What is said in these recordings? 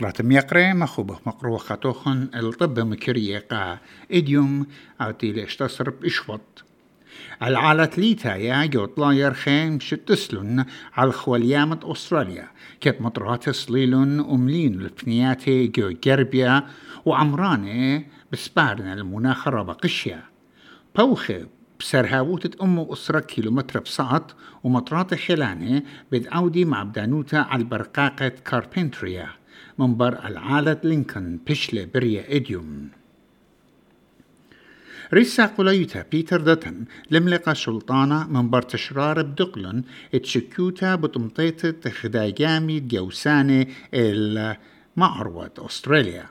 يقرأ يقرأ مخوبة مقروة خطوخن الطب مكرية قا إديوم أعطي لاشتصر بإشوط العالة ليتا يا جوطلا يرخيم شتسلن على خواليامة أستراليا. كت مطرات صليلن أملين الفنياتي جو جربيا وعمراني بسبارنا المناخ ربقشيا بوخي بسرهاوتة أم أسرة كيلومتر بساط ومطرات خلاني بدعودي مع بدانوتا على برقاقة كاربنتريا. منبر العالة لينكن بشلة بريا إديوم. ريسا قليتا بيتر دتن لملقى سلطانة من بر تشرار بدقلن اتشكيوتا بتمطيطة خدايامي جوساني المعروة أستراليا.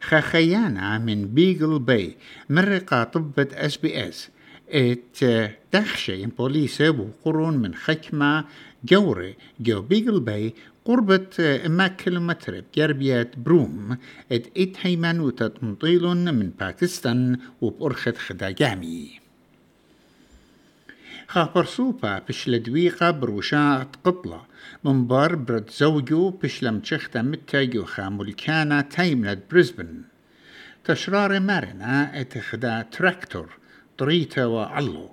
خخيانا من بيجل باي مرقى طبة أس بي أس. ات دخشي بوليسة وقرون من خكمة جوري جو بيجل باي قربة ما كيلومتر بجربية بروم ات ات هيمانوتة مطيل من باكستان وبأرخة خداجامي. خابر سوبا بش لدويقة بروشات قطلة من بار برد زوجو بش لمتشختا متاجو خامولكانا تايملت بريسبن تشرار مارنا اتخدا تراكتور طريتا وعلو.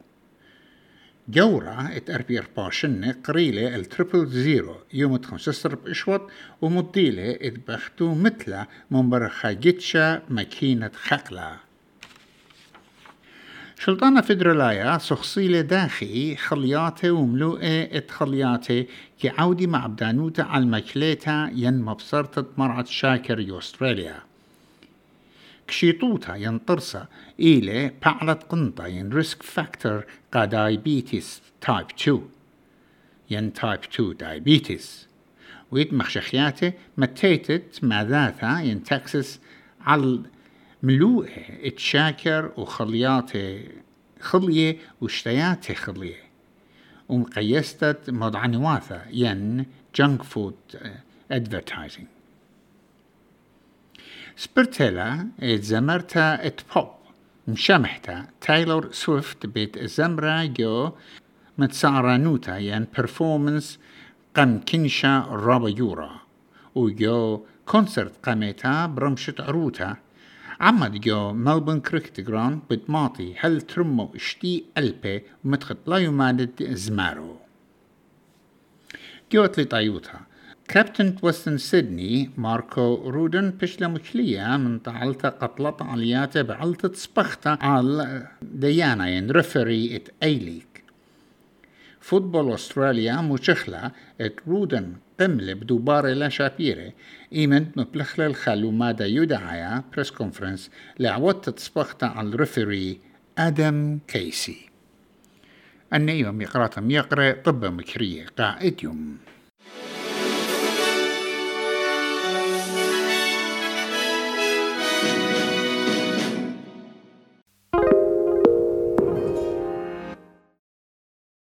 جورة ات اربي ارباشن قريلة التريبل زيرو يوم خمسة بإشوط ومضيلة ات بختو مثلا من برخاجتشا ماكينة خقلة. شلطانة فدرالايا سخصيلة داخي خلياته وملوءة ات خلياته كي عودي مع بدانوتا على ين مبصرة مرعة شاكر يو كشيطوتا ينطرسا إلى بعلت قنطة ين ريسك فاكتور قا دايبيتيس تايب 2 ين تايب 2 دايبيتيس ويد مخشخياته متيتت مع ذاتا ين تكسس على ملوءة اتشاكر وخلياته خلية واشتياته خلية ومقيستت مضعنواثة ين جنك فود ادفرتايزنج سبرتيلا ات زمرتا ات بوب مشامحتا تايلور سويفت بيت زمرا جو متسارانوتا ين performance قم كنشا رابا يورا وجو كونسرت قامتا برمشت عروتا عمد جو ملبون كريكت جراوند بتماطي هل ترمو اشتي ألبي ومتخط لا يمادد زمارو جوت لي طيوتها كابتن وستن سيدني ماركو رودن بشلا مشلية من تعلتا قتلت علياته بعلتة سبختا على ديانا ين رفري إت ايليك فوتبول أستراليا مشخلة إت رودن قملة بدوبار لا شابيرة. ايمنت مبلخلة الخلو مادا يدعايا بريس كونفرنس لعوت تسبختا على الرفري آدم كيسي. النيوم يقرأ يقرأ طب مكرية قاعد يوم.